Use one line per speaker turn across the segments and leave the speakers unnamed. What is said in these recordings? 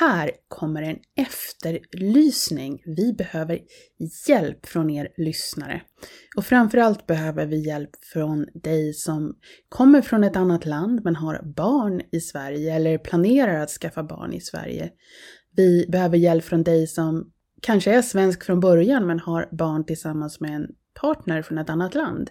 Här kommer en efterlysning. Vi behöver hjälp från er lyssnare. Och framförallt behöver vi hjälp från dig som kommer från ett annat land men har barn i Sverige eller planerar att skaffa barn i Sverige. Vi behöver hjälp från dig som kanske är svensk från början men har barn tillsammans med en partner från ett annat land.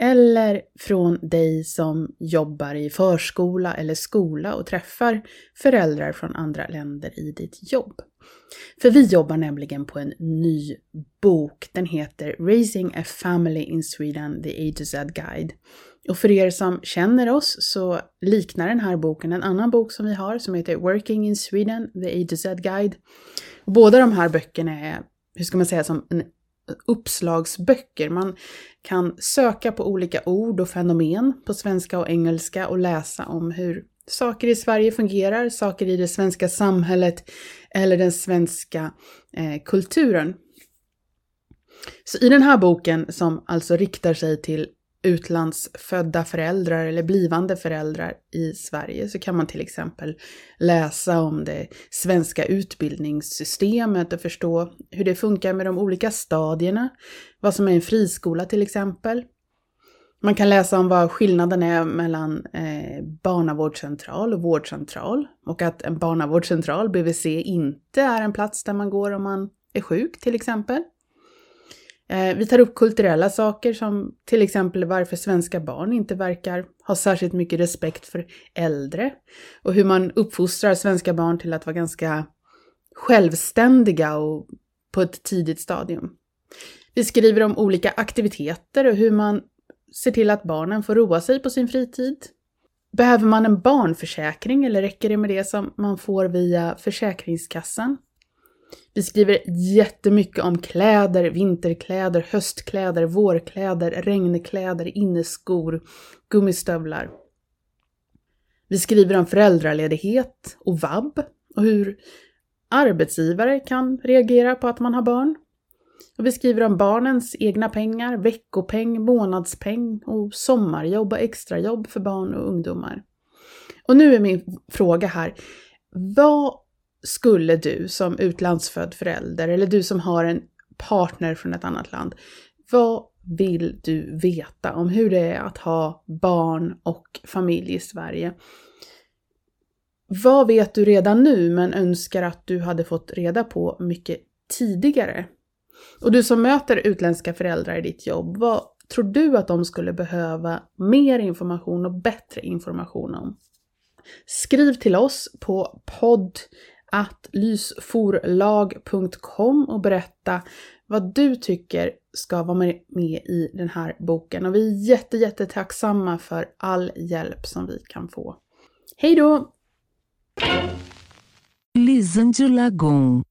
Eller från dig som jobbar i förskola eller skola och träffar föräldrar från andra länder i ditt jobb. För vi jobbar nämligen på en ny bok. Den heter Raising a Family in Sweden, The A to Z Guide. Och för er som känner oss så liknar den här boken en annan bok som vi har som heter Working in Sweden, The A to Z Guide. Och båda de här böckerna är, hur ska man säga, som en uppslagsböcker. Man kan söka på olika ord och fenomen på svenska och engelska och läsa om hur saker i Sverige fungerar, saker i det svenska samhället eller den svenska eh, kulturen. Så i den här boken som alltså riktar sig till utlandsfödda föräldrar eller blivande föräldrar i Sverige så kan man till exempel läsa om det svenska utbildningssystemet och förstå hur det funkar med de olika stadierna, vad som är en friskola till exempel. Man kan läsa om vad skillnaden är mellan eh, barnavårdscentral och vårdcentral och att en barnavårdscentral, BVC, inte är en plats där man går om man är sjuk till exempel. Eh, vi tar upp kulturella saker som till exempel varför svenska barn inte verkar ha särskilt mycket respekt för äldre och hur man uppfostrar svenska barn till att vara ganska självständiga och på ett tidigt stadium. Vi skriver om olika aktiviteter och hur man ser till att barnen får roa sig på sin fritid. Behöver man en barnförsäkring eller räcker det med det som man får via Försäkringskassan? Vi skriver jättemycket om kläder, vinterkläder, höstkläder, vårkläder, regnkläder, inneskor, gummistövlar. Vi skriver om föräldraledighet och vab och hur arbetsgivare kan reagera på att man har barn. Och vi skriver om barnens egna pengar, veckopeng, månadspeng och sommarjobb och extrajobb för barn och ungdomar. Och nu är min fråga här. Vad skulle du som utlandsfödd förälder eller du som har en partner från ett annat land, vad vill du veta om hur det är att ha barn och familj i Sverige? Vad vet du redan nu men önskar att du hade fått reda på mycket tidigare? Och du som möter utländska föräldrar i ditt jobb, vad tror du att de skulle behöva mer information och bättre information om? Skriv till oss på podd att lysforlag.com och berätta vad du tycker ska vara med i den här boken. Och vi är jätte, jätte tacksamma för all hjälp som vi kan få. Hej då! Lisandro Lagon